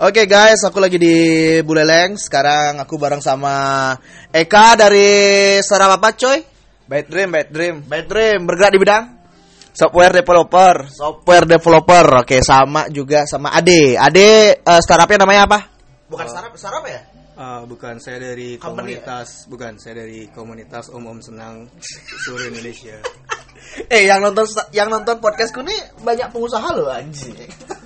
Oke guys, aku lagi di Buleleng. Sekarang aku bareng sama Eka dari startup apa coy? Bad Dream, Bad Dream. Bad Dream, bergerak di bidang Software developer. software developer. Oke, sama juga sama Ade. Ade eh, startupnya namanya apa? Bukan startup, startup ya? Ah, bukan saya dari Company komunitas, bukan saya dari komunitas Om Om Senang seluruh Indonesia. Eh, yang nonton yang nonton podcastku nih banyak pengusaha loh anjing.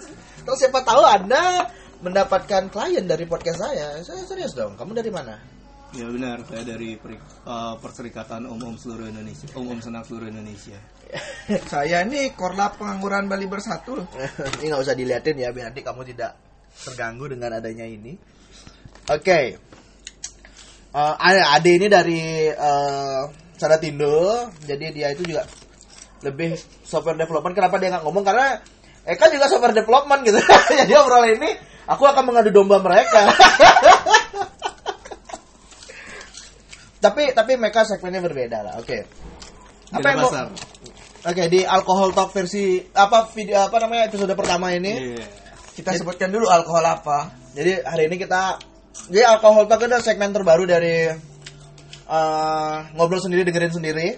Terus siapa tahu Anda mendapatkan klien dari podcast saya. Saya serius dong. Kamu dari mana? Ya benar, saya dari peri- ah, Perserikatan Om Om seluruh Indonesia, Om Senang seluruh Indonesia. Saya ini Korlap Pengangguran Bali Bersatu. ini nggak usah diliatin ya biar nanti kamu tidak terganggu dengan adanya ini. Oke. Eh, ada Ade ini dari eh Saratindo, jadi dia itu juga lebih software development. Kenapa dia nggak ngomong? Karena Eka juga software development gitu. jadi obrolan ini aku akan mengadu domba mereka. tapi tapi mereka segmennya berbeda lah. Oke. Apa Beda yang mau- pasar. Oke di alkohol talk versi apa video apa namanya episode pertama ini. Iya. Kita sebutkan dulu alkohol apa. Jadi hari ini kita jadi alkohol talk itu segmen terbaru dari eh, ngobrol sendiri dengerin sendiri.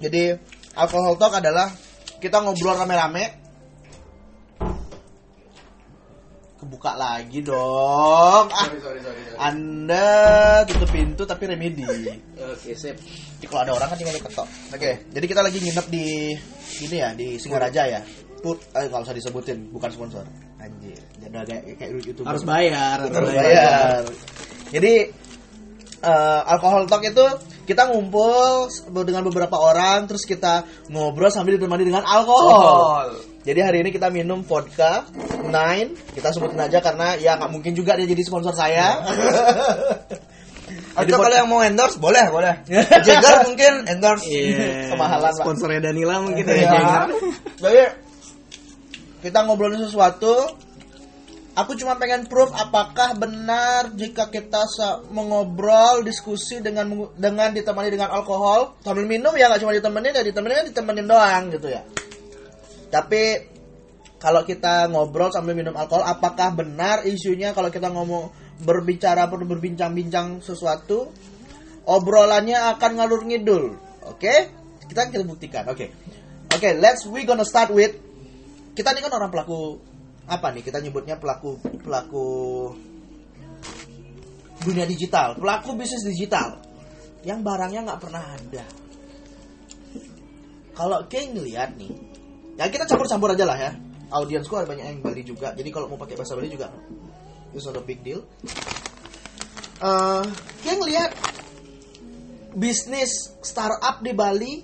Jadi alkohol talk adalah kita ngobrol rame-rame. Kebuka lagi dong. Ah, sorry, sorry. anda tutup pintu tapi remedi. Oke, sip. Jadi kalau ada orang kan tinggal diketok. Oke, jadi kita lagi nginep di ini ya di Singaraja ya. Put, eh nggak usah disebutin, bukan sponsor. Anjir, jadi kayak kayak youtuber. Harus bayar, harus Harus bayar. bayar. Jadi eh, alkohol talk itu kita ngumpul dengan beberapa orang, terus kita ngobrol sambil ditemani dengan alkohol. Jadi hari ini kita minum vodka Nine, kita sebutin aja karena ya nggak mungkin juga dia jadi sponsor saya. Jadi Atau pod- kalau yang mau endorse boleh, boleh. Jagger mungkin endorse. Iya. Kemahalan, Pak. Sponsornya Danila mungkin Iya. ya. Jagger. Jadi kita ngobrolin sesuatu. Aku cuma pengen proof apakah benar jika kita mengobrol diskusi dengan dengan ditemani dengan alkohol sambil minum ya nggak cuma ditemenin ya ditemenin kan ditemenin doang gitu ya. Tapi kalau kita ngobrol sambil minum alkohol apakah benar isunya kalau kita ngomong berbicara ber- berbincang-bincang sesuatu obrolannya akan ngalur ngidul. Oke? Kita kita buktikan. Oke. Oke, let's we gonna start with kita ini kan orang pelaku apa nih? Kita nyebutnya pelaku pelaku dunia digital, pelaku bisnis digital yang barangnya nggak pernah ada. Kalau kayak ngeliat nih, ya kita campur-campur aja lah ya. Audiensku ada banyak yang Bali juga, jadi kalau mau pakai bahasa Bali juga it's not a big deal. Eh, kayak ngeliat bisnis startup di Bali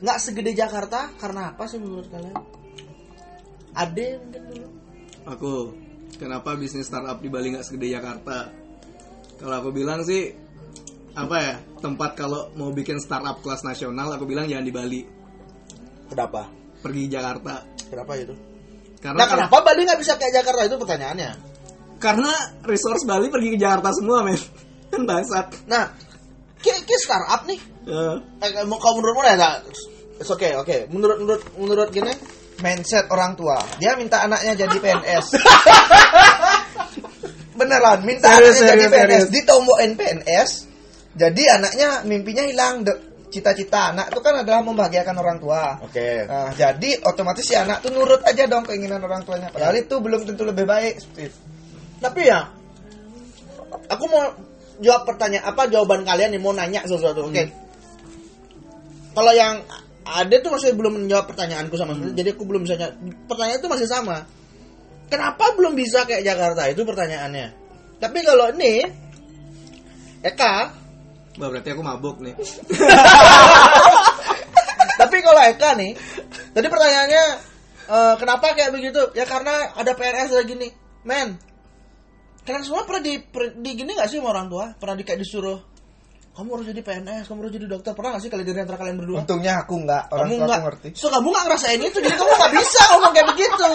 nggak segede Jakarta karena apa sih menurut kalian? Ade mungkin dulu. Aku, kenapa bisnis startup di Bali nggak segede Jakarta? Kalau aku bilang sih, apa ya, tempat kalau mau bikin startup kelas nasional, aku bilang jangan di Bali, Kenapa? Pergi Jakarta. Kenapa itu? Karena Nah, kenapa Bali nggak bisa kayak Jakarta itu pertanyaannya. karena resource Bali pergi ke Jakarta semua, men. Kan bangsat. Nah, kayak kayak startup nih. Eh, Eh, mau kalau menurutmu ya, nah, okay, oke. Menurut menurut menurut gini, Mindset orang tua. Dia minta anaknya jadi PNS. Beneran, minta Serius, anaknya jadi serius, PNS. serius. Ditombokin PNS. Jadi anaknya mimpinya hilang. De- Cita-cita anak itu kan adalah membahagiakan orang tua. oke. Nah, jadi otomatis si anak tuh nurut aja dong keinginan orang tuanya. Padahal itu belum tentu lebih baik. Steve. Tapi ya, aku mau jawab pertanyaan apa jawaban kalian nih mau nanya sesuatu, oke? Kalau yang ada tuh masih belum menjawab pertanyaanku sama sekali, jadi aku belum bisa ny- pertanyaan itu masih sama. Kenapa belum bisa kayak Jakarta itu pertanyaannya? Tapi kalau ini Eka, Wah, berarti aku mabuk nih. tapi kalau Eka nih, tadi pertanyaannya eh, kenapa kayak begitu? Ya karena ada PNS lagi gini, men. Kalian semua pernah di, per- di gini gak sih sama orang tua? Pernah di kayak disuruh kamu harus jadi PNS, kamu harus jadi dokter. Pernah gak sih kalian dari antara kalian berdua? Untungnya aku nggak, orang kamu tua nggak aku ngerti. so kamu nggak ngerasain itu jadi kamu nggak bisa ngomong kayak begitu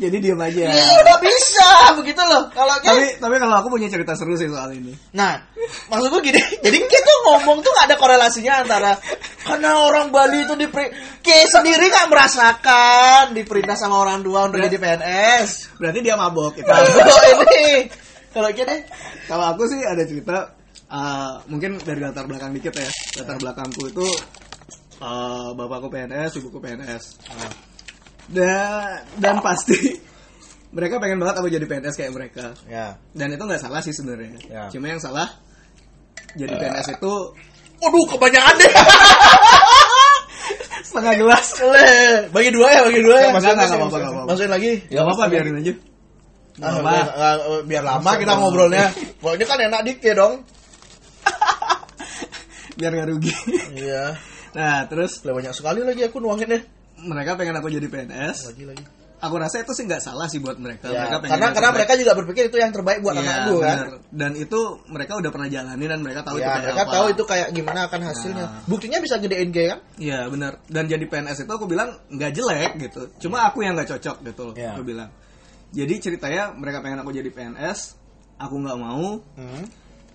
Jadi diam aja. iya nggak bisa begitu loh kalau kayak Tapi tapi kalau aku punya cerita seru sih soal ini. nah maksud gue gini jadi kita ngomong tuh nggak ada korelasinya antara karena orang Bali itu diperi kayak sendiri nggak merasakan diperintah sama orang tua untuk jadi PNS Berarti dia mabok gitu. nah, ini kalau kita deh Kalau aku sih ada cerita uh, mungkin dari latar belakang dikit ya. Latar belakangku itu uh, bapakku PNS, ibuku PNS. Dan dan pasti mereka pengen banget aku jadi PNS kayak mereka. ya Dan itu nggak salah sih sebenarnya. Ya. Cuma yang salah jadi PNS itu Waduh kebanyakan deh setengah gelas. Bagi dua ya bagi dua ya Nggak, nggak, nggak apa-apa, nggak apa-apa. masukin lagi Gak apa-apa biarin aja. Nggak Ah, biar, ah, biar lama kita ngobrolnya. Pokoknya kan enak dikit dong. Biar nggak rugi. Iya. Nah terus Lah banyak sekali lagi aku nuangin deh. mereka pengen aku jadi PNS. Lagi lagi. Aku rasa itu sih nggak salah sih buat mereka. Ya, mereka pengen karena karena terbaik. mereka juga berpikir itu yang terbaik buat Iya, anakku kan. bener. Dan itu mereka udah pernah jalani dan mereka tahu itu Ya, kayak mereka apa. tahu itu kayak gimana akan hasilnya. Nah. Buktinya bisa gedein G kan? Iya benar. Dan jadi PNS itu aku bilang nggak jelek gitu. Cuma aku yang nggak cocok gitu loh. Iya. Aku bilang. Jadi ceritanya mereka pengen aku jadi PNS, aku nggak mau. Hmm.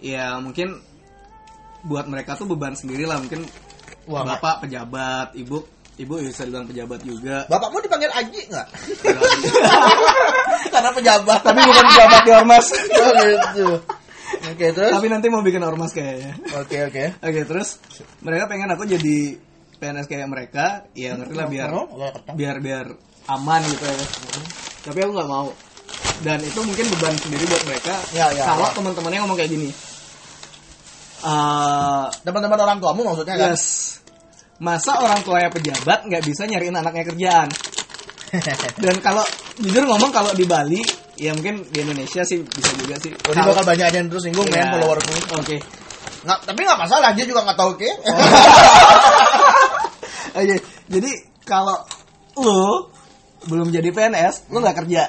Ya mungkin buat mereka tuh beban sendiri lah. Mungkin Wah, bapak pejabat, ibu ibu bisa dibilang pejabat juga. Bapakmu dipanggil Aji nggak? Karena pejabat. Tapi bukan pejabat di ormas. oh gitu. Oke terus. Tapi nanti mau bikin ormas kayaknya. Oke oke. Oke terus mereka pengen aku jadi PNS kayak mereka, ya ngerti lah biar Oh, biar biar aman gitu ya. Tapi aku nggak mau. Dan itu mungkin beban sendiri buat mereka. Ya, ya, kalau ya. teman-temannya ngomong kayak gini. Eh, Teman-teman orang tuamu maksudnya kan? yes. Masa orang tuanya pejabat nggak bisa nyariin anaknya kerjaan? Dan kalau jujur ngomong kalau di Bali, ya mungkin di Indonesia sih bisa juga sih. Oh, bakal banyak yang terus singgung Ya, men followerku. Oke. Nggak, tapi nggak masalah dia juga nggak tahu ke. Oke, jadi kalau lu belum jadi PNS, lu nggak kerja.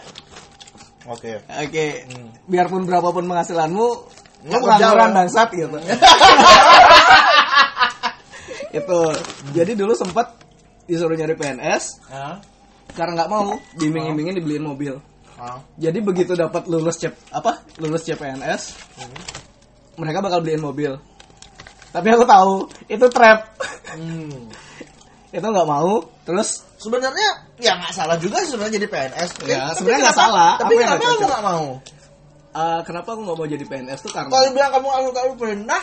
Oke. Oke, biarpun berapapun penghasilanmu, lu pengangguran ya. bangsat gitu. itu. Jadi dulu sempat disuruh nyari PNS Ya. karena nggak mau diiming-imingin dibeliin mobil. Ah. Jadi begitu dapat lulus cep apa? Lulus CPNS, mereka bakal beliin mobil. Tapi aku tahu itu trap. Hmm. itu nggak mau. Terus Sebenarnya ya nggak salah juga sebenarnya jadi PNS. Ya, sebenarnya nggak salah. Tapi Aku kenapa kamu cocok. nggak mau? Eh, kenapa aku nggak mau jadi PNS tuh karena Kalau bilang kamu nggak suka pernah,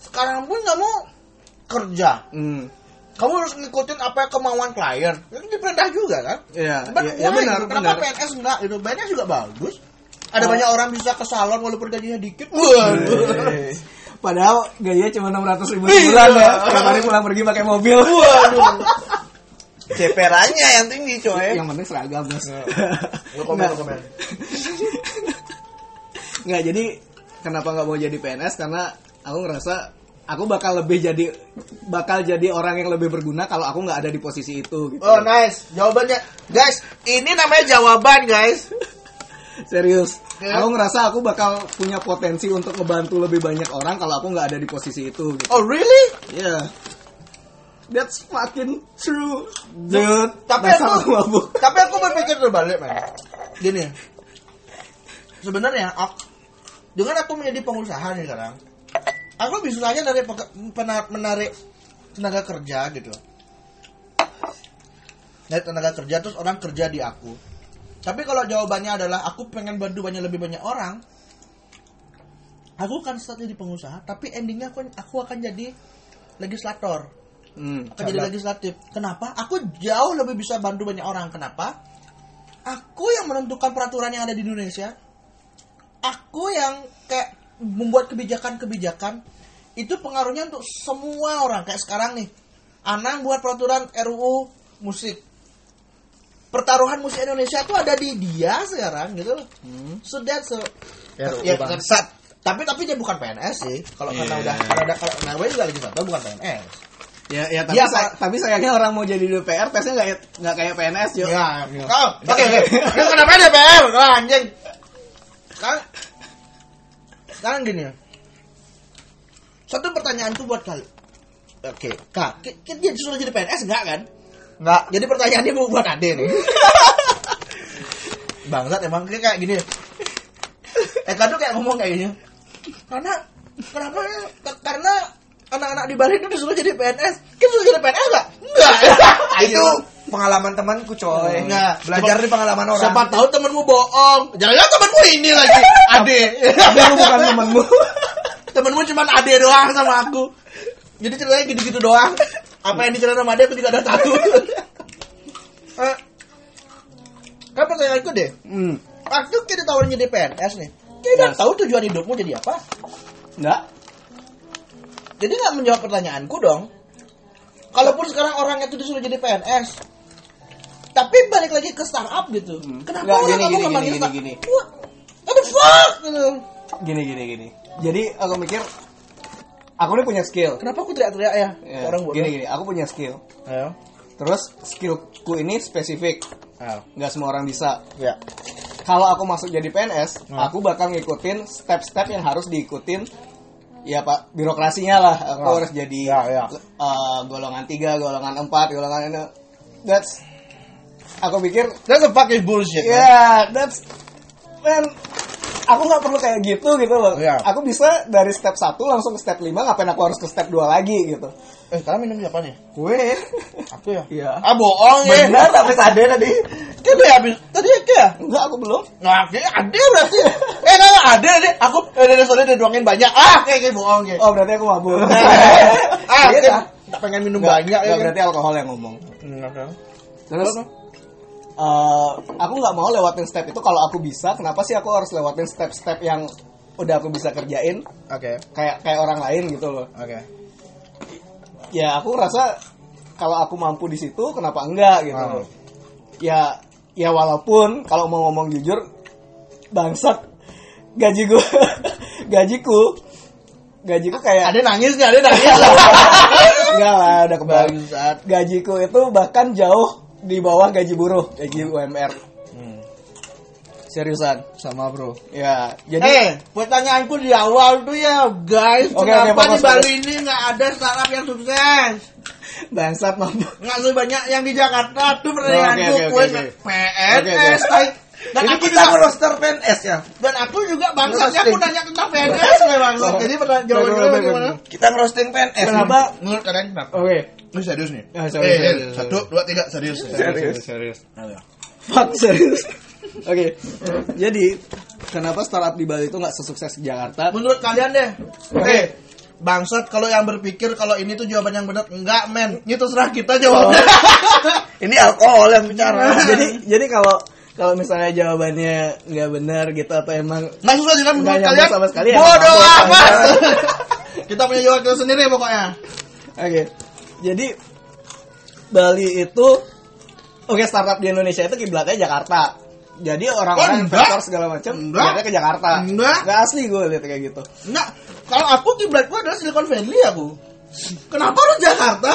sekarang pun kamu kerja. Hmm, Kamu harus ngikutin apa kemauan klien. Itu diperintah juga kan? Iya, Cuman iya, iya why benar, gitu? Kenapa benar. PNS enggak gitu? PNS juga bagus. Ada Oh. banyak orang bisa ke salon walaupun gajinya dikit. Waduh. Padahal gaya cuma 600 ribu Iya. sebulan ya. Tiap hari pulang pergi pakai mobil. Waduh. Ceperannya yang tinggi coy. Yang penting seragam bos. Lu komen, komen. Nggak, jadi kenapa nggak mau jadi PNS? Karena aku ngerasa aku bakal lebih jadi bakal jadi orang yang lebih berguna kalau aku nggak ada di posisi itu. Gitu. Oh nice, jawabannya guys. Ini namanya jawaban guys. Serius. Ya. Aku ngerasa aku bakal punya potensi untuk ngebantu lebih banyak orang kalau aku nggak ada di posisi itu. Gitu. Oh really? Yeah. That's fucking true, dude. Tapi Dasar aku, mabuk. tapi aku berpikir terbalik man. Gini, sebenarnya aku, dengan aku menjadi pengusaha nih sekarang, aku bisa saja dari menarik tenaga kerja gitu. Dari tenaga kerja terus orang kerja di aku. Tapi kalau jawabannya adalah aku pengen bantu banyak lebih banyak orang, aku akan start jadi pengusaha. Tapi endingnya aku aku akan jadi legislator Hmm. akan jadi legislatif. Kenapa? Aku jauh lebih bisa bantu banyak orang. Kenapa? Aku yang menentukan peraturan yang ada di Indonesia. Aku yang kayak membuat kebijakan-kebijakan. Itu pengaruhnya untuk semua orang. Kayak sekarang nih. Anang buat peraturan RUU musik. Pertaruhan musik Indonesia tuh ada di dia sekarang gitu loh. So that's RUU ya, bangsat. tapi tapi dia bukan PNS sih. Kalau karena Iya. udah karena udah kalau nah, juga legislator bukan PNS. Ya, ya tapi, Iya, say- Pak. tapi sayangnya orang mau jadi DPR tesnya nggak nggak kayak PNS Jo. Ya, oh, oke oke. Kenapa DPR? Wah, anjing. Sekarang, sekarang gini ya. Satu pertanyaanku buat kali. Oke, Kak, ki- ki- dia disuruh jadi PNS enggak kan? Enggak. Jadi pertanyaannya bu- buat Ade nih. Bangsat emang kayak kayak gini. Eka tuh kayak ngomong kayak gini. Karena kenapa ya? Ka- Karena anak-anak di Bali itu disuruh jadi PNS. Kita disuruh jadi PNS enggak? Enggak. Itu pengalaman temanku coy. Enggak. Belajar di pengalaman orang. Siapa tahu temenmu bohong. Jangan-jangan temenmu ini lagi. Ade. Tapi lu bukan temenmu. temenmu cuma Ade doang sama aku. Jadi ceritanya gitu-gitu doang. Apa yang diceritain sama Ade aku juga udah tahu. Eh, kan pertanyaanku deh. Hmm. Waktu kita tawarin jadi PNS nih. Kita Yes. tahu tujuan hidupmu jadi apa. Enggak. Jadi nggak menjawab pertanyaanku dong. Kalaupun sekarang orang itu disuruh jadi PNS, tapi balik lagi ke startup gitu. Hmm. Kenapa Nggak, orang gini, kamu gini, gini, gini. What? The fuck? Gitu. Gini gini gini. Jadi aku mikir aku ini punya skill. Kenapa aku teriak-teriak ya? Ya, Orang bodoh. gini gini, aku punya skill. Ayo. Terus skillku ini spesifik, Ayo. nggak semua orang bisa. Ya. Kalau aku masuk jadi PNS, Hmm. aku bakal ngikutin step-step yang harus diikutin. Ya pak, birokrasinya lah. Aku Ya. harus jadi Ya, ya. eh, golongan 3, golongan 4, golongan ini. That's aku pikir That's a fucking bullshit. ya man. that's man aku nggak perlu kayak gitu gitu loh. Iya. Aku bisa dari step 1 langsung ke step 5, ngapain aku harus ke step 2 lagi gitu. Eh, kalian minum siapa nih? Kue. Aku ya? Iya. Ah, bohong ya. Benar tapi tadi tadi. Kan udah habis. Tadi ya ya? Enggak, aku belum. Nah, kayaknya ada berarti. eh, enggak, enggak, ada deh. Aku, eh, dari soalnya udah doangin banyak. Ah, kayak kayak bohong ya. Oh, berarti aku mabuk. ah, Iya, kan, tak pengen minum banyak ya. kan? berarti alkohol yang ngomong. Enggak, kan? Terus eh, aku nggak mau lewatin step itu kalau aku bisa. Kenapa sih aku harus lewatin step-step yang udah aku bisa kerjain Oke, kayak kayak orang lain gitu loh. oke. Ya aku rasa kalau aku mampu di situ kenapa enggak gitu loh. Ya ya walaupun kalau mau ngomong jujur bangsat gaji gua gajiku gajiku kayak Ada nangis nggak? Ada nangis. enggak lah udah kebalik Bangsat. gajiku itu bahkan jauh di bawah gaji buruh gaji UMR Hmm. seriusan Sama bro. ya jadi Eh, pertanyaanku di awal tuh ya, guys, Oke, kenapa oke, di Bali ini nggak ada startup yang sukses? bangsat mampu Nggak sebanyak yang di Jakarta tuh pertanyaanku, oke, kue oke, oke. PNS, Oke, tai. Dan Ini aku kita juga, roster PNS ya. dan aku juga bangsatnya Roasting. aku nanya tentang PNS gue bangsat. Jadi pertanyaan jawaban gimana? Kita ngerosting PNS. kenapa Menurut kalian kenapa? oke Ini serius nih. Ah, serius, eh, serius, eh, satu, dua, tiga, serius. serius serius. Ayo. fuck serius. Oke jadi kenapa startup di Bali itu nggak sesukses di Jakarta? Menurut kalian deh. Oke. Eh, bangsat kalau yang berpikir kalau ini tuh jawaban yang benar enggak men. Ini terserah kita jawabnya. Ini alkohol yang bicara. jadi jadi kalau kalau misalnya jawabannya nggak benar gitu atau emang nggak susah juga menurut Nggak nyambung kalian sama sekali ya, bodoh amat. Kita punya jawaban kita sendiri pokoknya. Oke, jadi Bali itu oke startup di Indonesia itu kiblatnya Jakarta. Jadi orang-orang Oh, enggak. investor segala macam Enggak. kiblatnya ke Jakarta. Enggak. Nggak asli gue lihat kayak gitu. enggak kalau aku kiblat gua adalah Silicon Valley aku kenapa lu Jakarta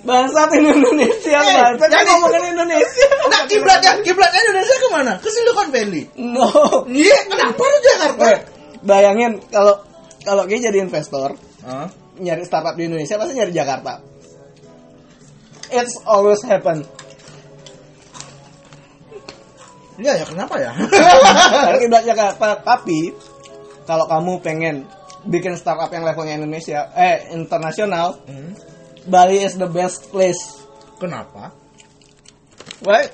Bangsat Indonesia, Eh, bangsat jadi- ngomongin Indonesia. nah kiblatnya kiblatnya Indonesia ke mana ke Silicon Valley No. iya kenapa lu Jakarta Oke, bayangin kalau kalau dia jadi investor Hah? nyari startup di Indonesia pasti nyari Jakarta. It's always happen. iya ya kenapa ya kiblat Jakarta. Tapi kalau kamu pengen bikin startup yang levelnya Indonesia, eh internasional, Hmm, Bali is the best place. kenapa Right?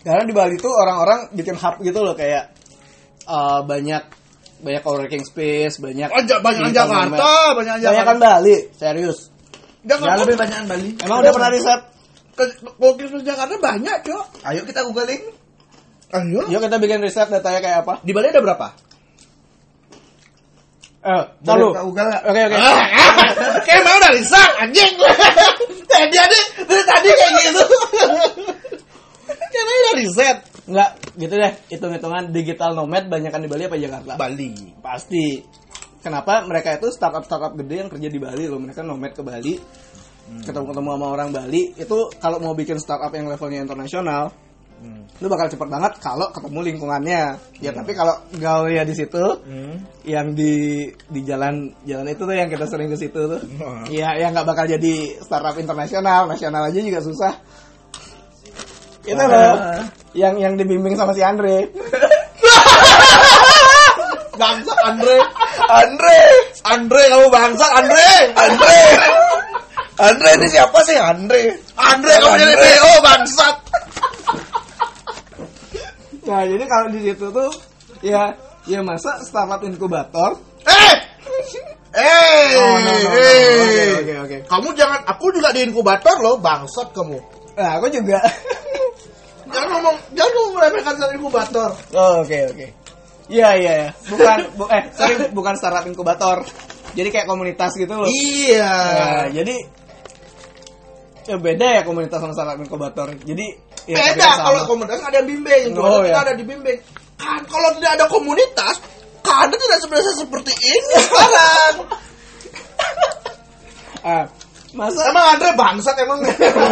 Karena di Bali tuh orang-orang bikin hub gitu loh kayak uh, banyak banyak co-working space, banyak Oh, ja- banyak Jakarta, banyak banyak kan Jakarta. Bali, serius. Ya lebih banyakan Bali. Emang udah pernah riset? ke Working Space Jakarta banyak, Cok. Ayo kita googling. Ayo. Yuk kita bikin riset datanya kayak apa? Di Bali ada berapa? Eh, lalu. Oke oke. Ah, Kayak mau dari sak anjing. Tadi ada dari tadi kayak gitu. Kayak mau dari riset. Enggak, gitu deh. Hitung-hitungan digital nomad banyakan di Bali apa Jakarta? Bali. Pasti. Kenapa mereka itu startup-startup gede yang kerja di Bali loh, mereka nomad ke Bali. Ketemu-ketemu sama orang Bali, itu kalau mau bikin startup yang levelnya internasional, Hmm. Lu bakal cepet banget kalau ketemu lingkungannya. Ya tapi kalau gawe ya di situ, Hmm. yang di di jalan jalan itu tuh yang kita sering ke situ tuh. Hmm. Iya, yang nggak bakal jadi startup internasional, nasional aja juga susah. Itu Wah. loh, yang yang dibimbing sama si Andre. Bangsa Andre. Andre, Andre kamu bangsa Andre. Andre, Andre ini siapa sih Andre? Andre kamu jadi. DO bangsat. Nah, jadi kalau di situ tuh ya ya masa startup inkubator Eh. Eh. Oh, no, no, no, no. eh. Oke, oke, oke. Kamu jangan aku juga di inkubator loh, bangsat kamu. Nah, aku juga. Jangan ngomong, jangan ngomong meremehkan startup inkubator. Oh, oke, oke. Iya, iya, iya. Bukan bu- eh sorry, bukan startup inkubator. Jadi kayak komunitas gitu loh. Iya. Nah, jadi ya beda ya komunitas sama startup inkubator. Jadi ya, Beda kan kalau komunitas ada bimbing, Oh, oh, kita ya. ada dibimbing. Kan kalau tidak ada komunitas, kan tidak sebenarnya seperti ini sekarang. Ah, masa emang Andre bangsat emang.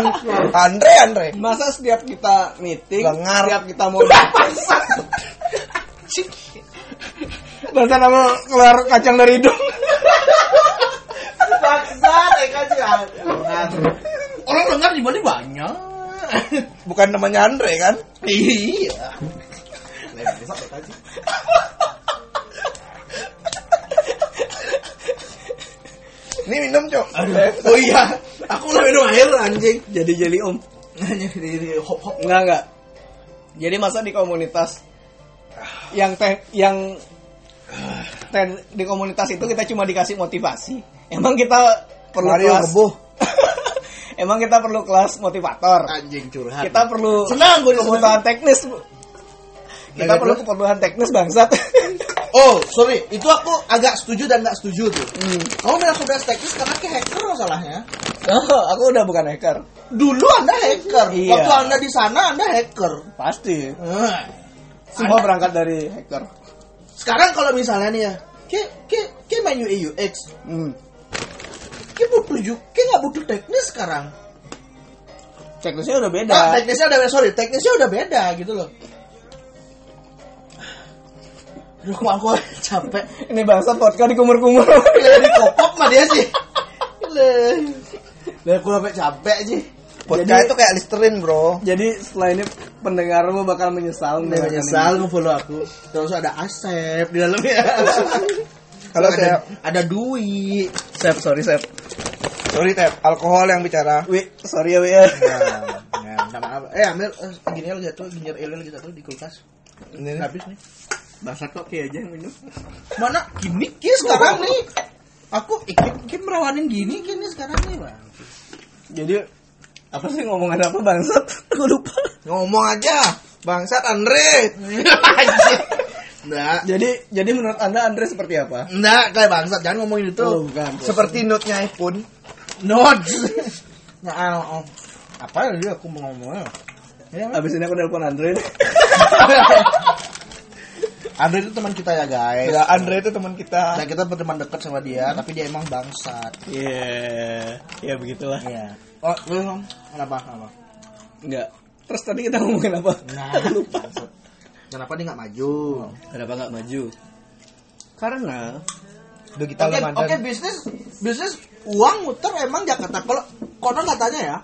Andre, Andre. masa setiap kita meeting, Lengar. setiap kita mau bangsat. Masa mau keluar kacang dari hidung. bangsat, Eka sih. Orang dengar di mana banyak. Bukan namanya Andre kan? iya. Ini minum, Cok. Oh iya, aku udah minum air anjing. Jadi jeli om. Hanya di, di hop hop. Enggak enggak. Jadi masa di komunitas yang teh yang teh- di komunitas itu kita cuma dikasih motivasi. Emang kita perlu Mario kelas. Emang kita perlu kelas motivator. Anjing curhat. Kita perlu Senang gue kebutuhan teknis. Kita perlu terus? kebutuhan teknis bangsat. Oh, sorry. Itu aku agak setuju dan nggak setuju tuh. Hmm. Kamu bilang kebetulan teknis karena kayak hacker masalahnya. Oh, aku udah bukan hacker. Dulu Anda hacker. Iya. Waktu Anda di sana Anda hacker. Pasti. Eh. Semua berangkat dari hacker. Sekarang kalau misalnya nih ya, ke ke ke main UI UX, Hmm. ke butuh ke nggak butuh teknis sekarang. Teknisnya udah beda. Nah, teknisnya udah sorry, teknisnya udah beda gitu loh. Aduh, kok aku capek. Ini bangsa podcast di kumur-kumur. Gila di kopok mah dia sih. Lah aku sampai capek sih. Podcast Jadi- itu kayak Listerine, Bro. Jadi setelah ini pendengarmu bakal menyesal mendengarkan menyesal nge-follow aku. Terus ada Asep di dalamnya. Kalau ada, saya ada Dwi. Sep, sorry Sep. sorry, Tep, alkohol yang bicara. Wi, sorry ya Wi ya. Ya, maaf. Eh, ambil eh, gini lagi satu, ginger ale lagi satu di kulkas. Ini Habis nih. Bangsat kok kayak aja yang minum. Mana gini ki sekarang nih. Aku ikut Kim merawanin gini gini sekarang nih, Bang. Jadi apa sih ngomongan apa bangsat? Aku lupa. ngomong aja. Bangsat Andre. Enggak. Jadi jadi menurut Anda Andre seperti apa? Enggak, kayak bangsat jangan ngomongin itu. Oh, bukan. Seperti note-nya iPhone. Notes. Nah, oh. apa ya aku mau ngomongnya? Ya, Abis ini aku nelpon Andre. Andre itu teman kita ya guys. Ya, Andre itu teman kita. Nah, kita berteman dekat sama dia, tapi dia emang bangsat. Iya, ya begitulah. Iya. Oh, lu Om? kenapa? Kenapa? Enggak. Terus tadi kita ngomongin apa? Nah, bangsat. Kenapa dia nggak maju? Kenapa nggak maju? Karena Udah kita oke bisnis bisnis uang muter emang Jakarta. Kalau konon katanya ya,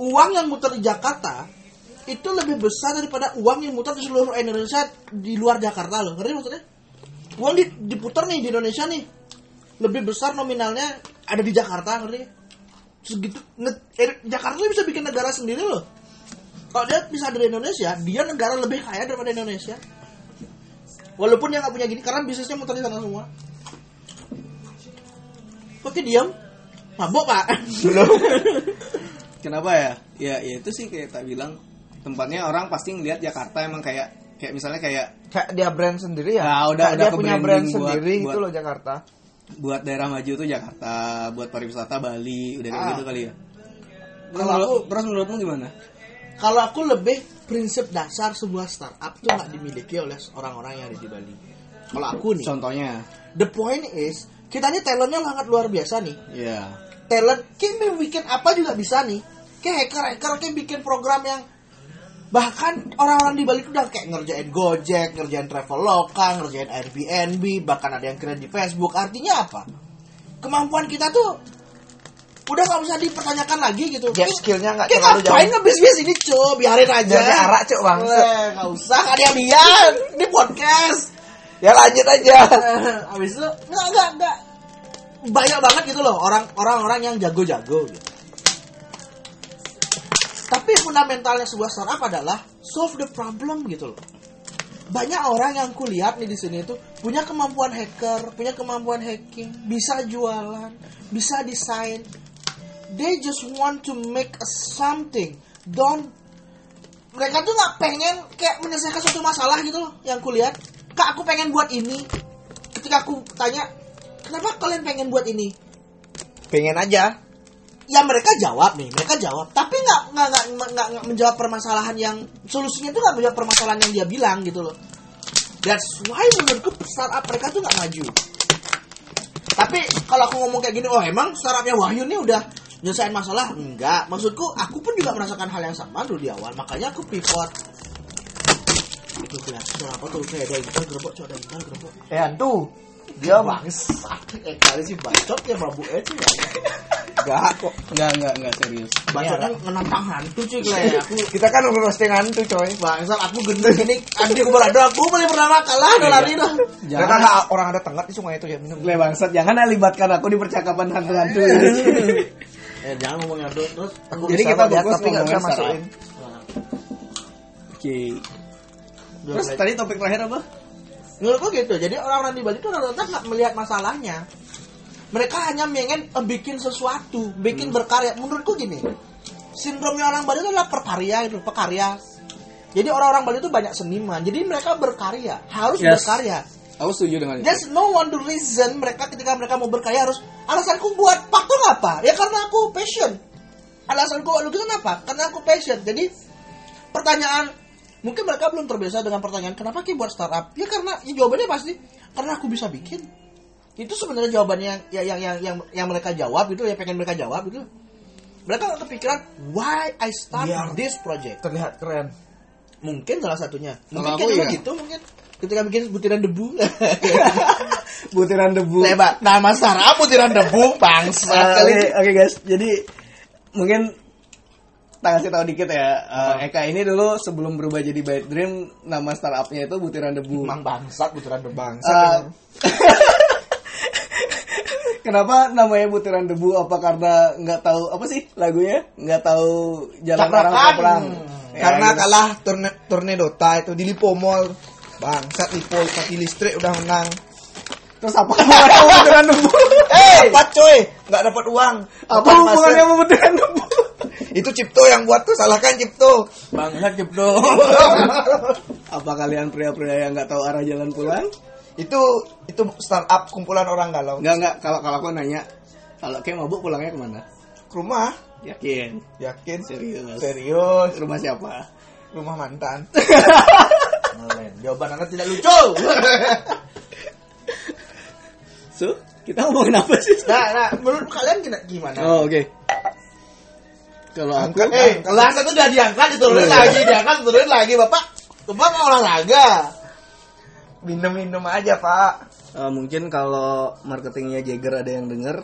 uang yang muter di Jakarta itu lebih besar daripada uang yang muter di seluruh Indonesia di luar Jakarta loh. Ngerti maksudnya? Uang di, diputar nih di Indonesia nih. Lebih besar nominalnya ada di Jakarta, ngerti? Segitu eh, Jakarta bisa bikin negara sendiri loh. Kalau dia bisa dari Indonesia, dia negara lebih kaya daripada Indonesia. Walaupun dia nggak punya gini, karena bisnisnya muter di sana semua. Kok dia diam? Mabok pak? Belum. kenapa ya? Ya, ya itu sih kayak tak bilang tempatnya orang pasti ngelihat Jakarta emang kayak kayak misalnya kayak Kayak dia brand sendiri ya. Nah, udah- Kayak udah dia punya brand buat- sendiri buat- gitu loh Jakarta. buat daerah maju tuh Jakarta, buat pariwisata Bali, udah kayak Ah. gitu kali ya. Kalau aku- terus menurutmu gimana? Kalau aku lebih prinsip dasar sebuah startup tuh nggak dimiliki oleh orang-orang yang ada di Bali. Kalau aku nih, Contohnya, the point is kita nih talentnya sangat luar biasa nih. ya Talent, kayak bikin apa juga bisa nih. Kayak hacker-hacker kayak bikin program yang bahkan orang-orang di Bali itu udah kayak ngerjain Gojek, ngerjain Traveloka, ngerjain Airbnb, bahkan ada yang keren di Facebook. Artinya apa? Kemampuan kita tuh udah nggak usah dipertanyakan lagi gitu. Ya, Kita- skillnya nggak kita terlalu ngapain jauh. ngebis-bis ini, cuy? Biarin aja. Jangan diarak, Cuk, bang. Nggak usah, nggak ada yang lihat. Ini podcast. Ya lanjut aja. Habis itu nggak nggak nggak banyak banget gitu loh orang orang-orang yang jago-jago gitu. Tapi fundamentalnya sebuah startup adalah solve the problem gitu loh. Banyak orang yang kulihat nih di sini itu punya kemampuan hacker, punya kemampuan hacking, bisa jualan, bisa desain. They just want to make a something. Don't mereka tuh nggak pengen kayak menyelesaikan suatu masalah gitu loh yang kulihat. Kak aku pengen buat ini. Ketika aku tanya, kenapa kalian pengen buat ini? Pengen aja. Ya mereka jawab nih mereka jawab. Tapi nggak nggak nggak menjawab permasalahan yang solusinya itu nggak menjawab permasalahan yang dia bilang gitu loh. That's why menurutku startup mereka tuh nggak maju. Tapi kalau aku ngomong kayak gini oh emang startupnya Wahyu nih udah nyelesain masalah? Enggak maksudku aku pun juga merasakan hal yang sama dulu di awal. Makanya aku pivot. Itu kelihatan apa tuh? Kayak ada intel gerbok coba ada intel gerbok. Eh antu. Dia bangsat. Eh kali sih bacot ya Prabu Eh sih Enggak kok. Enggak, enggak, enggak serius. bacotnya menantang hantu cuy kayak aku Kita kan udah roasting hantu coy. Bangsat aku gendut gini Andi aku berado aku boleh pertama kalah udah lari dah Mereka Jangan, nggak orang ada tengah di sungai itu ya minum. Le bangsat, jangan libatkan aku di percakapan hantu-hantu Iya. ini. Eh jangan ngomongin hantu terus Aku Jadi kita fokus tapi nggak bisa masukin. Oke. Terus tadi topik terakhir apa? menurutku gitu jadi orang-orang di Bali itu rata-rata nggak melihat masalahnya mereka hanya pengen eh, bikin sesuatu bikin berkarya menurutku gini sindromnya orang Bali itu adalah perkarya itu pekarya jadi orang-orang Bali itu banyak seniman jadi mereka berkarya harus Yes. berkarya Aku setuju dengan itu. There's no one to reason mereka ketika mereka mau berkarya harus alasanku buat patung apa? Ya karena aku passion. Alasanku buat lukisan apa? Karena aku passion. Jadi pertanyaan mungkin mereka belum terbiasa dengan pertanyaan kenapa Ki buat startup? Ya karena ya jawabannya pasti karena aku bisa bikin. Itu sebenarnya jawabannya yang yang yang yang, yang mereka jawab itu ya pengen mereka jawab itu. Mereka nggak kepikiran why I start Biar- this project. Terlihat keren. Mungkin salah satunya. Mungkin kayak iya. gitu mungkin ketika bikin butiran debu. Butiran debu. Lebat. Nama startup butiran debu bangsa kali. Oke, oke guys. Jadi mungkin tak kasih tahu dikit ya. Eh, Eka ini dulu sebelum berubah jadi Byte Dream, nama startupnya itu Butiran Debu. Emang bangsat butiran debu. Eh, Kenapa namanya Butiran Debu? Apa karena nggak tahu apa sih lagunya? Nggak tahu jalan orang Tabrakan. perang. Ya, Karena gitu. kalah turne turne Dota itu di Lipo Mall. Bangsat Lipo kaki listrik udah menang. Terus apa hubungannya sama Butiran Debu? Eh, apa coy? Nggak dapat uang. apa hubungannya sama Butiran Debu? Itu Cipto yang buat tuh, salahkan Cipto. Bangsat jebdo. apa kalian pria-pria yang nggak tahu arah jalan pulang? Itu itu startup kumpulan orang galau. Nggak nggak. Kalau kalau aku nanya, kalau kayak mabuk pulangnya ke mana? Ke rumah, Yakin? yakin Serius? serius Rumah siapa? rumah mantan. Jawaban anda tidak lucu. So, kita ngomongin apa sih? nah, nah, menurut kalian gimana? Oh, oke. Kalau aku, Angkat, Eh, kelas itu udah diangkat, diturunin Iya. lagi, diangkat, diturunin lagi, bapak. Bapak mau olahraga. Minum-minum aja, Pak. eh, mungkin kalau marketingnya Jagger ada yang denger,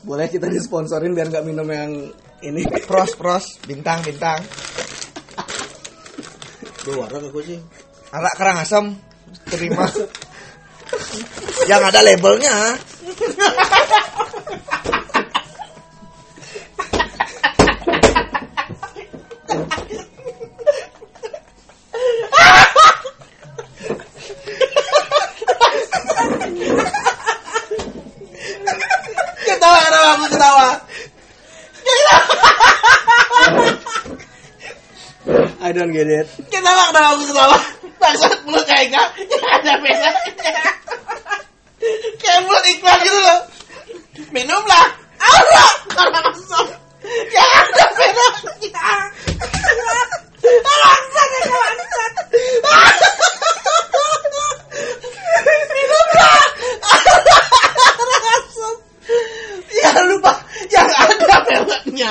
boleh kita disponsorin biar nggak minum yang ini. Pros, pros, bintang, bintang. Duh, warna aku sih. Arak kerang asam terima. yang ada labelnya. Ketawa, ketawa, aku ketawa. I don't get it. Ketawa, ketawa, aku ketawa. Bangsat mulut kayak enggak, ada beda. Kayak mulut iklan gitu loh. Minumlah. Arak, karena masuk. Ya ada bedanya. Bangsat, bangsat. Minumlah. Arak, lupa yang ada peleknya.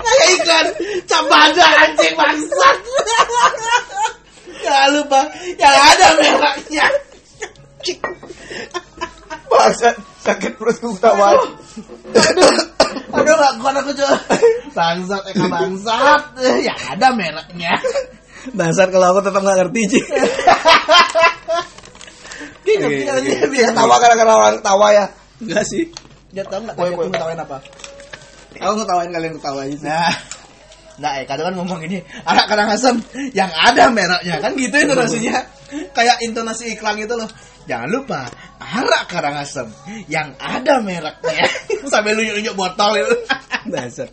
Kayak iklan Cambada anjing bangsat. yang ada mereknya. Bangsat, sakit ketawa. Aduh gak kuat aku coba. Bangsat, Eka bangsat. Ya ada mereknya. Bangsat kalau aku tetap nggak ngerti Ci. Dia ngerti kan dia Dia tawa gara-gara orang tawa ya. Enggak sih. Dia tahu nggak tadi aku ngetawain apa? Aku ngetawain kalian ketawa aja sih. Nah, nah Eka tuh kan ngomong ini anak kadang asam yang ada mereknya kan gitu intonasinya kayak intonasi iklan gitu loh. Jangan lupa arak karangasem yang ada mereknya. Sambil nunjuk-nunjuk botol itu. Bangsat.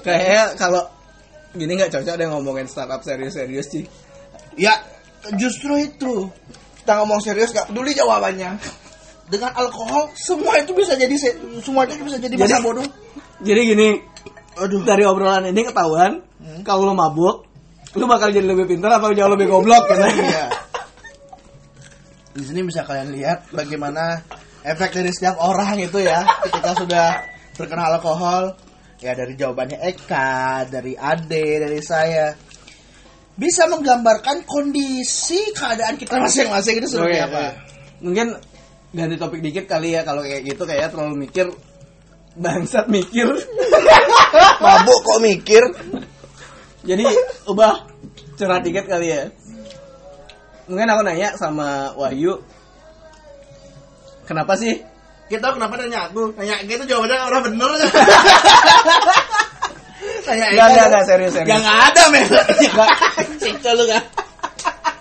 Kayaknya kalau gini nggak cocok deh ngomongin startup serius-serius sih. ya justru itu. Kita ngomong serius gak peduli jawabannya. dengan alkohol semua itu bisa jadi se- semua itu bisa jadi masa Jadi- bodoh. Jadi gini, aduh. dari obrolan ini ketahuan kalau lo mabuk, lu bakal jadi lebih pintar atau jauh lebih goblok kan? Iya. Di sini bisa kalian lihat bagaimana efek dari setiap orang itu ya ketika sudah terkena alkohol. Ya dari jawabannya Eka, dari Ade, dari saya bisa menggambarkan kondisi keadaan kita masing-masing itu seperti Oke, apa. oke. Mungkin ganti topik dikit kali ya kalau kayak gitu kayak terlalu mikir bangsat mikir. Mabuk kok mikir. Jadi ubah curhat dikit kali ya. Mungkin aku nanya sama Wahyu. Kenapa sih? Kita kenapa nanya aku? Nanya Eka itu jawabannya orang bener. Nanya Enggak, enggak, enggak, serius, serius. Yang ada mereknya. Siksa lu kan.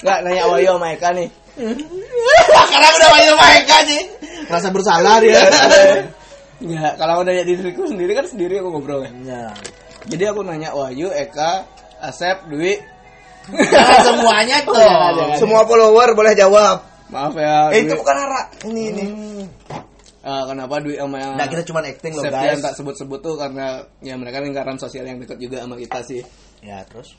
Enggak nanya Wahyu sama Eka nih. Karena aku udah main sama Eka nih. Rasa bersalah dia. Enggak, kalau aku nanya diriku sendiri kan sendiri aku ngobrol kan. Ya. Jadi aku nanya Wahyu, Eka, Asep, Dwi. Jangan semuanya tuh. Jangan, jangan. Semua follower boleh jawab. Maaf ya. Eh Dwi. itu bukan Ara. Ini ini. Eh, kenapa Dwi sama yang Nah kita cuma acting loh guys. tak sebut-sebut tuh karena ya mereka lingkaran sosial yang dekat juga sama kita sih. Ya terus.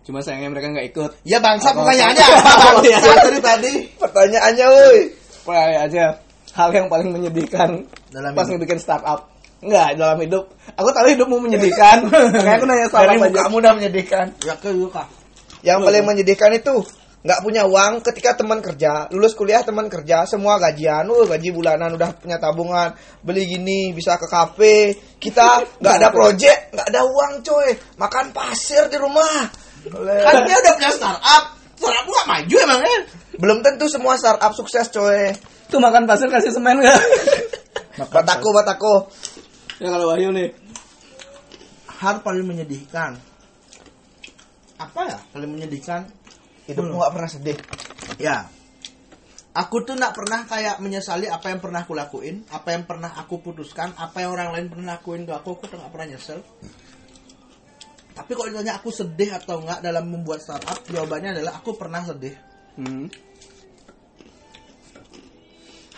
Cuma sayangnya mereka nggak ikut. Ya bangsa Apa- pertanyaannya Bangsa dari tadi. Pertanyaannya woi. Pray aja hal yang paling menyedihkan Dalam pas ngebikin startup. Enggak, dalam hidup. Aku tahu hidupmu menyedihkan. Makanya aku nanya startup Dari aja. mukamu udah menyedihkan. Ya ke Yuka. Yang paling menyedihkan itu nggak punya uang ketika teman kerja lulus kuliah teman kerja semua gajian uh, gaji bulanan udah punya tabungan beli gini bisa ke kafe kita nggak ada project nggak ada uang coy makan pasir di rumah Kan dia udah punya startup. Startup gak maju emangnya. belum tentu semua startup sukses coy Tuh makan pasir kasih semen enggak? bataku bataku ya kalau Wahyu nih. Hal paling menyedihkan. Apa ya? Paling menyedihkan. hidupmu nggak pernah sedih Ya. Aku tuh nggak pernah kayak menyesali apa yang pernah aku lakuin, apa yang pernah aku putuskan, apa yang orang lain pernah lakuin ke aku, aku tuh nggak pernah nyesel. Tapi kalau ditanya aku sedih atau nggak dalam membuat startup, jawabannya adalah aku pernah sedih. Hmm.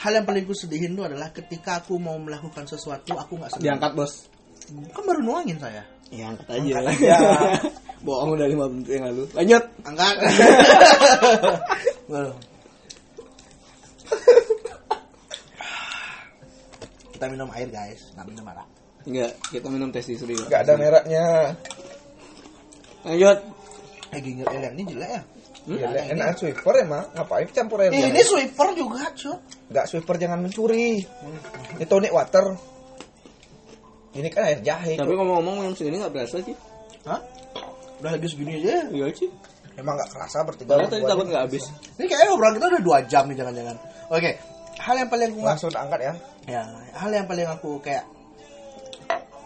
Hal yang paling ku sedihin tuh adalah ketika aku mau melakukan sesuatu, aku nggak sedih. Diangkat, Bos. Kan baru nuangin saya. Ya, angkat aja. Angkat aja. Bohong udah 5 menit yang lalu. Lanjut. Angkat. Baru. Kita minum air guys, nggak minum arak. Enggak, kita minum tes di suri. nggak ada mereknya Lanjut. Eh ginger ale ini jelek ya? Hmm? Gila, enak sweeper emang ngapain campur air Eh, ini sweeper juga, cuy. nggak sweeper jangan mencuri ini tonic water ini kan air jahe Tapi ngomong-ngomong minum segini nggak berasa sih. Hah? Udah lagi segini aja. Iya sih. emang nggak kerasa bertiga Padahal tadi takut nggak habis. Ini kayaknya obrolan kita udah 2 jam nih jangan-jangan. Oke. Hal yang paling aku langsung angkat ya ya hal yang paling aku kayak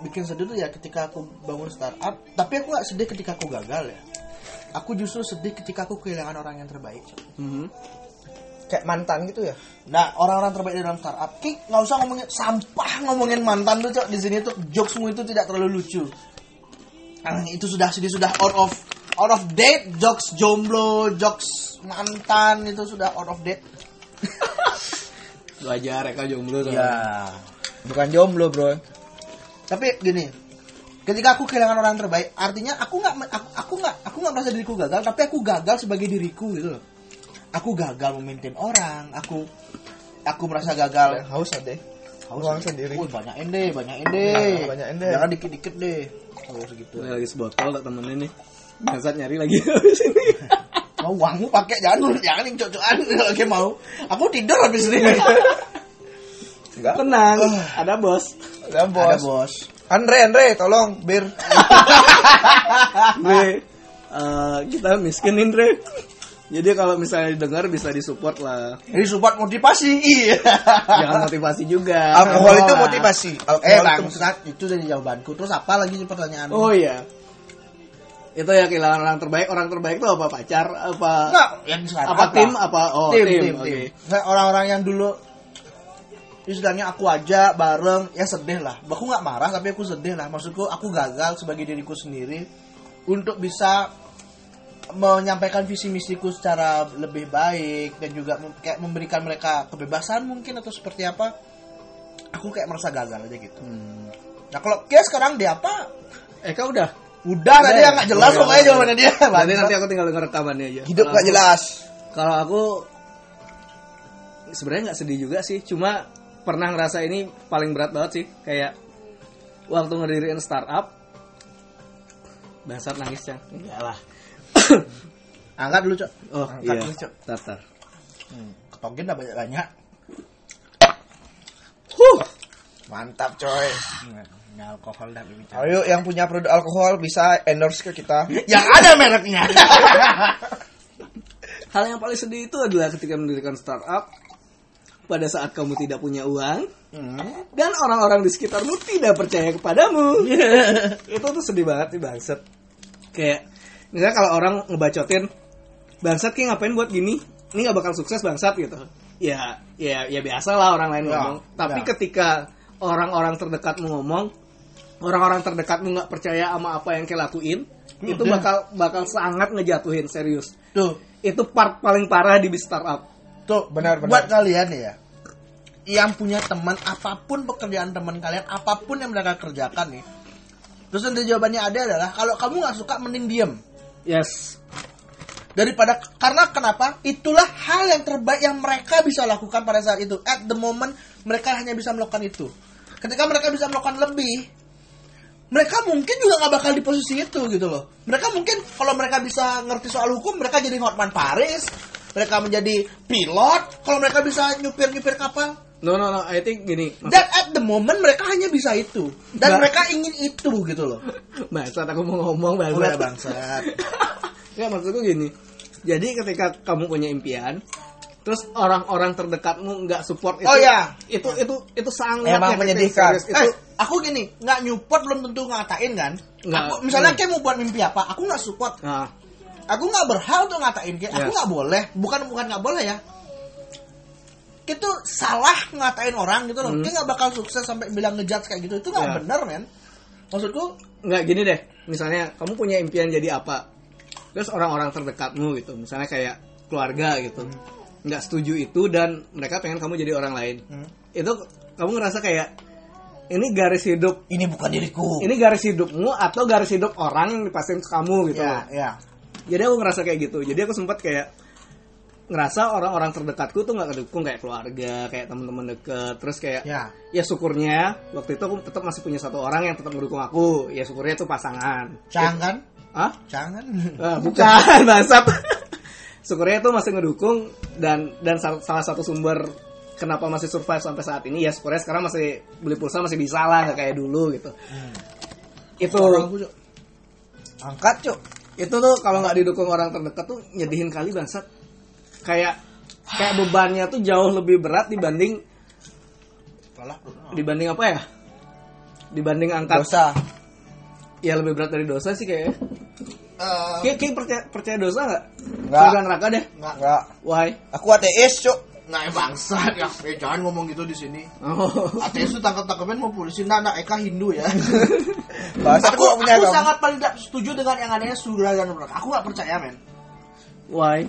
bikin sedih tuh ya ketika aku bangun startup tapi aku nggak sedih ketika aku gagal ya aku justru sedih ketika aku kehilangan orang yang terbaik. Mhm. kayak mantan gitu ya. Nah orang-orang terbaik di dalam startup ki nggak usah ngomongin sampah ngomongin mantan tuh cok. Di sini tuh jokesmu itu tidak terlalu lucu. Ah, itu sudah sudah sudah out of out of date jokes jomblo jokes mantan itu sudah out of date. Lu aja mereka jomblo soalnya. ya bukan jomblo bro. Tapi gini ketika aku kehilangan orang terbaik artinya aku nggak aku aku nggak aku nggak merasa diriku gagal tapi aku gagal sebagai diriku gitu loh aku gagal memimpin orang aku aku merasa gagal haus deh ruang sendiri Wih, banyakin deh banyakin deh Nah, banyakin deh. jangan dikit dikit deh oh segitu Gue lagi sebotol tak temenin nih. Bangsat nyari lagi habis ini. Mau uangmu pakai jangan jangan yang cocokan kalau kayak mau. Aku tidur habis ini. Enggak. Tenang, ada bos. Ada bos. Ada bos. Andre, Andre, tolong bir. Gue eh, kita miskin Indre. Jadi kalau misalnya didengar bisa disupport lah. Jadi support motivasi. Iya. Jangan motivasi juga. Alkohol Oh. itu motivasi. Alkohol Eh itu bangsat itu dari jawabanku. Terus apa lagi pertanyaan? Oh iya. Itu ya kehilangan orang terbaik. Orang terbaik itu apa pacar? Apa enggak yang sekarang apa, tim? Apa oh tim, tim. tim, Oke. tim. Nggak, orang-orang yang dulu istilahnya aku aja bareng ya sedih lah. Aku nggak marah tapi aku sedih lah. Maksudku aku gagal sebagai diriku sendiri untuk bisa menyampaikan visi misiku secara lebih baik dan juga kayak memberikan mereka kebebasan mungkin atau seperti apa. Aku kayak merasa gagal aja gitu. Hmm. Nah kalau dia sekarang dia apa? Eh kau udah. Udah tadi yang nggak jelas pokoknya jawabannya dia. Nanti nanti aku tinggal denger rekamannya aja. Hidup Kalau gak aku- jelas. Kalau aku sebenarnya nggak sedih juga sih. Cuma pernah ngerasa ini paling berat banget sih. Kayak waktu ngediriin startup. Bangsat nangis Cang. Enggak lah. Angkat dulu cok. Oh Angkat iya. dulu cok. Tartar. Ketogin dah banyak banyak. Huh. Mantap coy. Ini alkohol dah bicara. Ayo yang punya produk alkohol bisa endorse ke kita. Yang ada mereknya. Hal yang paling sedih itu adalah ketika mendirikan startup pada saat kamu tidak punya uang dan orang-orang di sekitarmu tidak percaya kepadamu. itu tuh sedih banget sih bangsat. Kayak misalnya kalau orang ngebacotin bangsat kayak ngapain buat gini? Ini nggak bakal sukses bangsat gitu. Ya, ya, ya biasa lah orang lain Ya, ngomong. Tapi ya. ketika orang-orang terdekatmu ngomong, orang-orang terdekatmu nggak percaya sama apa yang kayak lakuin, itu bakal bakal sangat ngejatuhin serius Tuh, itu part paling parah di bis startup. Tuh Benar, benar. Buat kalian ya, yang punya teman apa pun pekerjaan teman kalian, apa pun yang mereka kerjakan nih. Terus nanti jawabannya ada adalah kalau kamu nggak suka mending diem Yes. daripada karena kenapa itulah hal yang terbaik yang mereka bisa lakukan pada saat itu at the moment mereka hanya bisa melakukan itu ketika mereka bisa melakukan lebih mereka mungkin juga nggak bakal di posisi itu gitu loh mereka mungkin kalau mereka bisa ngerti soal hukum mereka jadi Hotman Paris mereka menjadi pilot kalau mereka bisa nyupir nyupir kapal No no no, I think gini. Maksud, dan at the moment mereka hanya bisa itu dan Ba- mereka ingin itu gitu loh bangsat aku mau ngomong bangsat. udah bangsat ya maksudku gini. Jadi ketika kamu punya impian, terus orang-orang terdekatmu nggak support itu. Oh, iya. Itu itu itu sangat Emang nyakitin, menyedihkan. serius. Itu eh, aku gini, nggak nyupport belum tentu ngatain kan? Nggak. Aku, misalnya kayak mau buat mimpi apa, aku nggak support. nah, Aku nggak berhak untuk ngatain kayak. Aku Yes. nggak boleh, bukan bukan nggak boleh ya. Itu salah ngatain orang gitu loh. Hmm. Kayak nggak bakal sukses sampai bilang ngejudge kayak gitu. Itu nggak Ya. bener men. Maksudku, nggak gini deh. Misalnya kamu punya impian jadi apa? Terus orang-orang terdekatmu gitu, misalnya kayak keluarga gitu, nggak setuju itu dan mereka pengen kamu jadi orang lain. Hmm. Itu kamu ngerasa kayak ini garis hidup ini bukan diriku. ini garis hidupmu atau garis hidup orang yang dipasang ke kamu gitu. ya, ya. Jadi aku ngerasa kayak gitu. Jadi aku sempat kayak ngerasa orang-orang terdekatku tuh nggak kedukung kayak keluarga, kayak teman-teman deket. Terus kayak Ya. ya syukurnya waktu itu aku tetap masih punya satu orang yang tetap mendukung aku. Ya syukurnya itu pasangan. Cang kan? Hah? Jangan. Ah, bukan bangsat. syukurnya itu masih ngedukung dan dan sal- salah satu sumber kenapa masih survive sampai saat ini ya syukurnya sekarang masih beli pulsa masih bisa lah nggak kayak dulu gitu. Itu Orang aku. Angkat, Cuk. Itu tuh kalau nggak didukung orang terdekat tuh nyedihin kali bangsat kayak kayak bebannya tuh jauh lebih berat dibanding dibanding apa ya dibanding angkat Dosa. ya lebih berat dari dosa sih kayak Eh, kayak, kayak percaya, percaya dosa nggak Nggak. surga neraka deh nggak. Enggak. why Aku ateis, Cuk. Nah, bangsat ya. Eh, jangan ngomong gitu di sini. oh Ateis itu tangkap-tangkapin mau polisi. Nah, nah, Eka Hindu ya. Bahasa aku, aku punya aku sangat paling tidak setuju dengan yang adanya surga dan neraka. Aku nggak percaya men. why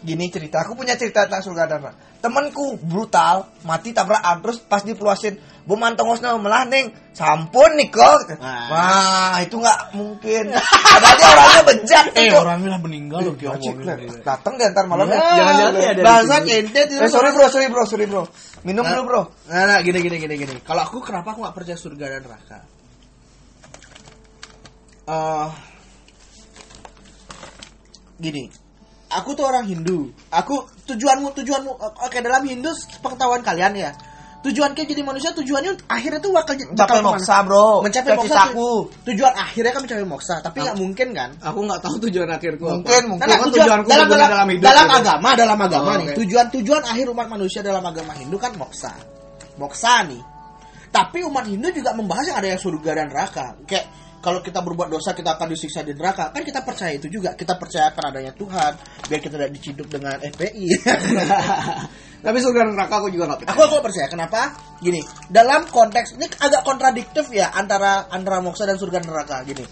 Gini cerita, aku punya cerita tentang surga dan neraka. Temanku brutal, mati tabrakan terus pas dipluasin, "Bu mantongosna melah ning." Sampun nih kok. Wah. Itu nggak mungkin. Padahal dia orangnya bejat Eh, Cuk. orangnya lah meninggal loh Cik, ngomongin. Datang deh ntar malam ya. Jangan-jangan dia ada di Bahasa sini. ente Eh, sorry bro, sorry bro, sorry bro. Minum dulu bro. Nah, nah, gini gini gini gini. Kalau aku kenapa aku nggak percaya surga dan neraka? Eh, gini, aku tuh orang Hindu. Aku tujuanmu tujuanmu oke dalam Hindu pengetahuan kalian ya. Tujuan kita jadi manusia tujuannya akhirnya tuh bakal Mencapai bakal moksa, bro. Mencapai Kayak moksa. tu- Tujuan akhirnya kan mencapai moksa, tapi nggak mungkin kan? Aku nggak tahu tujuan akhirku apa. Mungkin, mungkin. Nah, tujuan, tujuanku dalam, dalam, dalam hidup, dalam gitu. agama, dalam agama Oh, nih. oke. Tujuan tujuan akhir umat manusia dalam agama Hindu kan moksa. Moksa nih. Tapi umat Hindu juga membahas yang ada yang surga dan neraka. Kayak kalau kita berbuat dosa kita akan disiksa di neraka. Kan kita percaya itu juga. Kita percaya akan adanya Tuhan. Biar kita tidak diciduk dengan FPI. Tapi surga neraka aku juga nggak percaya. aku aku percaya kenapa gini dalam konteks ini agak kontradiktif ya antara antara moksa dan surga neraka gini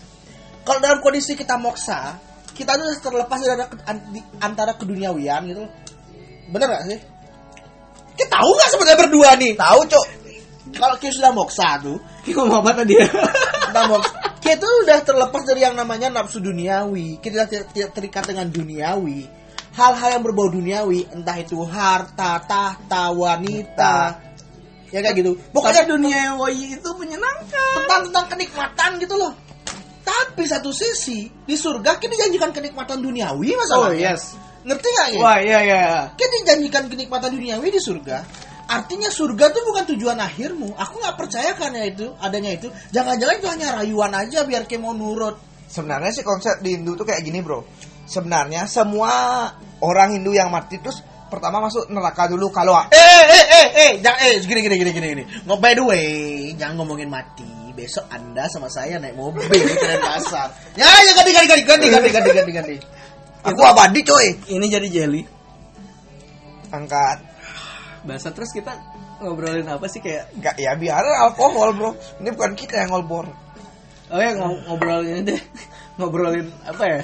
kalau dalam kondisi kita moksa kita tuh terlepas dari antara keduniawian gitu bener gak sih kita tahu nggak sebenarnya berdua nih Tahu, Cok. kalau kita sudah moksa tuh Kita mau apa tadi kita moksa kita udah terlepas dari yang namanya nafsu duniawi kita tidak tidak terikat dengan duniawi hal-hal yang berbau duniawi entah itu harta tahta wanita ya kayak gitu Pokoknya pokoknya dunia woi itu menyenangkan. tentang tentang kenikmatan gitu loh. Tapi satu sisi di surga kita dijanjikan kenikmatan duniawi Oh masalahnya. yes. Ngerti nggak ya? Wah iya iya. Kita dijanjikan kenikmatan duniawi di surga. Artinya surga tuh bukan tujuan akhirmu. Aku nggak percaya kan ya itu adanya itu. Jangan-jangan itu hanya rayuan aja biar kayak mau nurut. Sebenarnya sih konsep di Hindu tuh kayak gini, Bro. Sebenarnya semua orang Hindu yang mati terus pertama masuk neraka dulu kalau Eh eh eh eh jangan eh gini gini gini gini gini. Nggak by the way, jangan ngomongin mati. Besok Anda sama saya naik mobil ke pasar. Ya ya ganti ganti ganti ganti ganti ganti ganti ganti. aku abadi, coy. Ini jadi jelly. Angkat. Bahasa terus kita ngobrolin apa sih kayak Enggak ya biar alkohol, Bro. Ini bukan kita yang ngolbor. Oh ya ngo- ngobrolin deh. ngobrolin apa ya?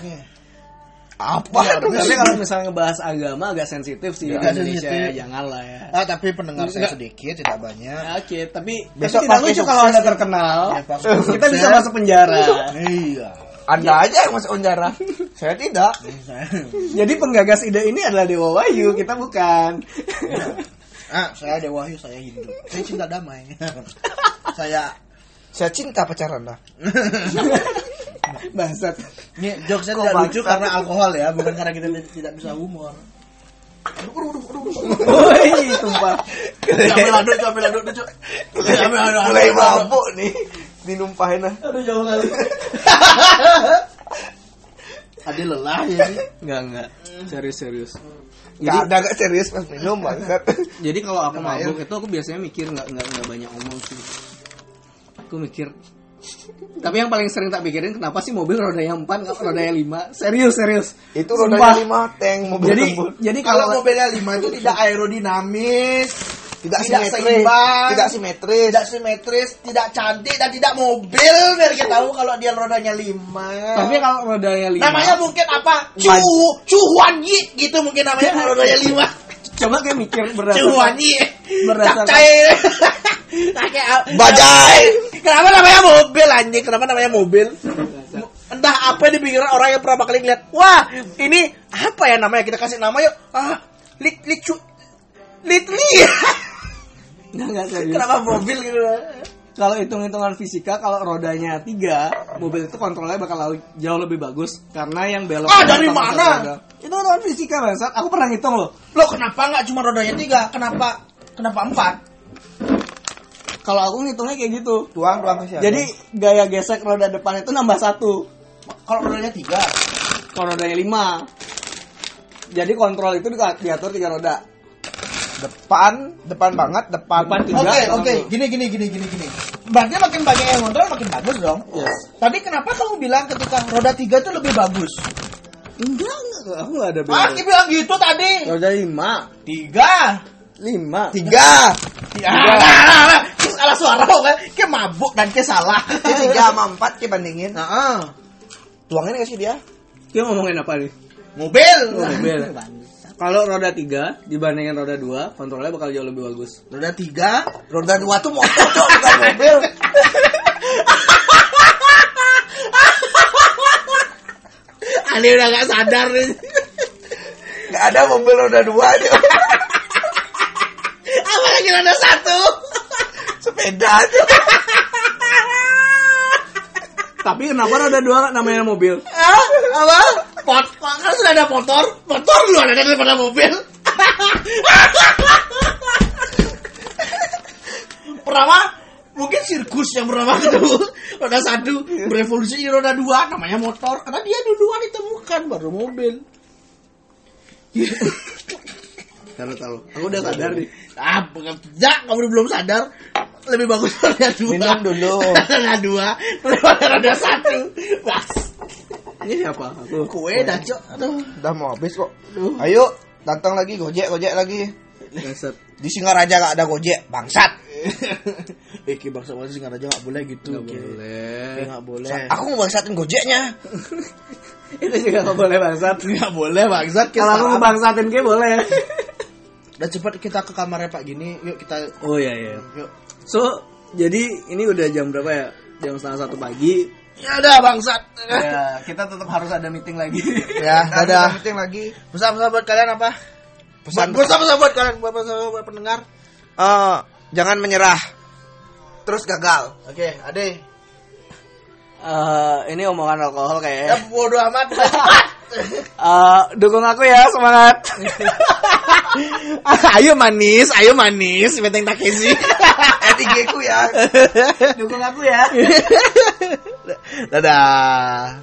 Apa? Ya, tapi kalau misalnya ngebahas agama agak sensitif sih di Agak Indonesia sensitif. ya, janganlah ya. Ah, tapi pendengar saya sedikit, tidak banyak. Ya, Oke, tapi Besok tapi tidak lucu kalau anda ya. terkenal. Ya, kita bisa masuk penjara. Iya. Anda aja yang masuk penjara. Saya tidak. Jadi penggagas ide ini adalah Dewa Wahyu, kita bukan. Ah, saya Dewa Wahyu, saya Hindu. Saya cinta damai. saya Saya cinta pacar Anda. Bangsat. ini jokesnya Kok tidak lucu karena alkohol ya, bukan karena kita tidak bisa humor. Woi, tumpah. Sampai laduk, sampai laduk, laduk. Sampai laduk, Mulai mabuk nih. Dinumpahin ah. Aduh, jauh kali. Adi lelah ya sih. Enggak, enggak. Serius, serius. Enggak ada enggak serius pas minum bangsat. Jadi kalau aku air. mabuk itu aku biasanya mikir nggak nggak nggak banyak omong sih. Aku mikir. Tapi yang paling sering tak pikirin kenapa sih mobil rodanya 4 nggak rodanya 5? Serius, serius. Itu Sumpah. rodanya lima tank mobil Jadi tembus. jadi Kalau kalau mobilnya lima itu tidak aerodinamis, tidak, tidak simetris, seimbang, tidak simetris. tidak simetris, tidak cantik dan tidak mobil biar kita tahu kalau dia rodanya lima. tapi kalau rodanya 5 namanya mungkin apa? Cu Cuhuan Yi gitu mungkin namanya kalau rodanya lima. coba kayak mikir berdasarkan Cuhuan Yi. Kayak- Bajai. Kenapa namanya mobil anjing? Kenapa namanya mobil? Entah apa yang dipikiran orang yang pertama kali ngeliat. Wah, ini apa ya namanya? Kita kasih nama yuk. Ah, lit lit cu litli. Nggak, nggak serius. Kenapa mobil gitu? Kalau hitung-hitungan fisika, kalau rodanya tiga, mobil itu kontrolnya bakal jauh lebih bagus karena yang belok. Ah, dari mana? roda. Itu hitungan fisika bangsat. Aku pernah ngitung loh. Loh, kenapa nggak cuma rodanya tiga? Kenapa kenapa empat? Kalau aku ngitungnya kayak gitu. Tuang tuang ke siapa? Jadi gaya gesek roda depan itu nambah satu. Kalau rodanya tiga, Kalau rodanya lima. Jadi kontrol itu di- diatur tiga roda. Depan, depan banget, depan. Depan tiga. Oke, belakang oke. dua. Gini, gini, gini, gini, gini. Berarti makin banyak yang kontrol makin bagus dong. Yes. Tadi kenapa kamu bilang ketika roda tiga itu lebih bagus? Enggak, enggak. Aku nggak ada Ah, beda. dia bilang gitu tadi. Roda lima. Tiga. Lima. Tiga. Ya, nah, nah, nah. Terus salah suara kan? Kayak mabuk dan kayak salah. Tiga sama empat kita bandingin. Nah, ah. Tuangin kasih dia. Dia ngomongin apa nih? mobil. Mobil. Kalau roda tiga dibandingin roda dua, kontrolnya bakal jauh lebih bagus. Roda tiga. Roda dua tuh motor, Cok, bukan mobil. Ali udah gak sadar nih. Gak ada mobil roda dua aja. Apa lagi roda satu? Sepeda aja. Tapi kenapa roda dua namanya mobil? Ah, apa? Pot. Kan udah ada motor, motor lu ada daripada mobil. pertama mungkin sirkus yang pertama ketemu roda satu berevolusi di roda dua namanya motor karena dia duluan ditemukan baru mobil Taruh taruh. Aku udah sadar nih. ah bukan ya kamu belum sadar lebih bagus roda dua Minum dulu. roda dua roda satu Bas. Ini siapa? Aku. kue dah cok aduh Udah mau habis kok. aduh Ayo, datang lagi gojek gojek lagi. Bangsat. Di Singaraja gak ada gojek, bangsat. eh ki bangsa bangsa singkat aja nggak boleh gitu Nggak Ki. boleh. Ki, nggak boleh Aku mau bangsatin gojeknya. Itu juga nggak boleh bangsat. nggak boleh bangsat Ki, Kalau aku salah. ngebangsatin kayak boleh. udah cepat kita ke kamarnya pak gini yuk kita Oh iya iya. yuk So, jadi ini udah jam berapa ya? Jam setengah satu pagi. Ya udah bangsat ya, kita tetap harus ada meeting lagi. ya Ada meeting lagi. pesan-pesan buat kalian apa Pesan pesan-pesan buat kalian buat pesan buat pendengar Eh, jangan menyerah. Terus gagal. oke ade Eh, ini omongan alkohol ya kayak. bodo amat Eh, dukung aku ya, semangat. ayo manis, ayo manis, Beteng Takeshi. IG ku ya. dukung aku ya. dadah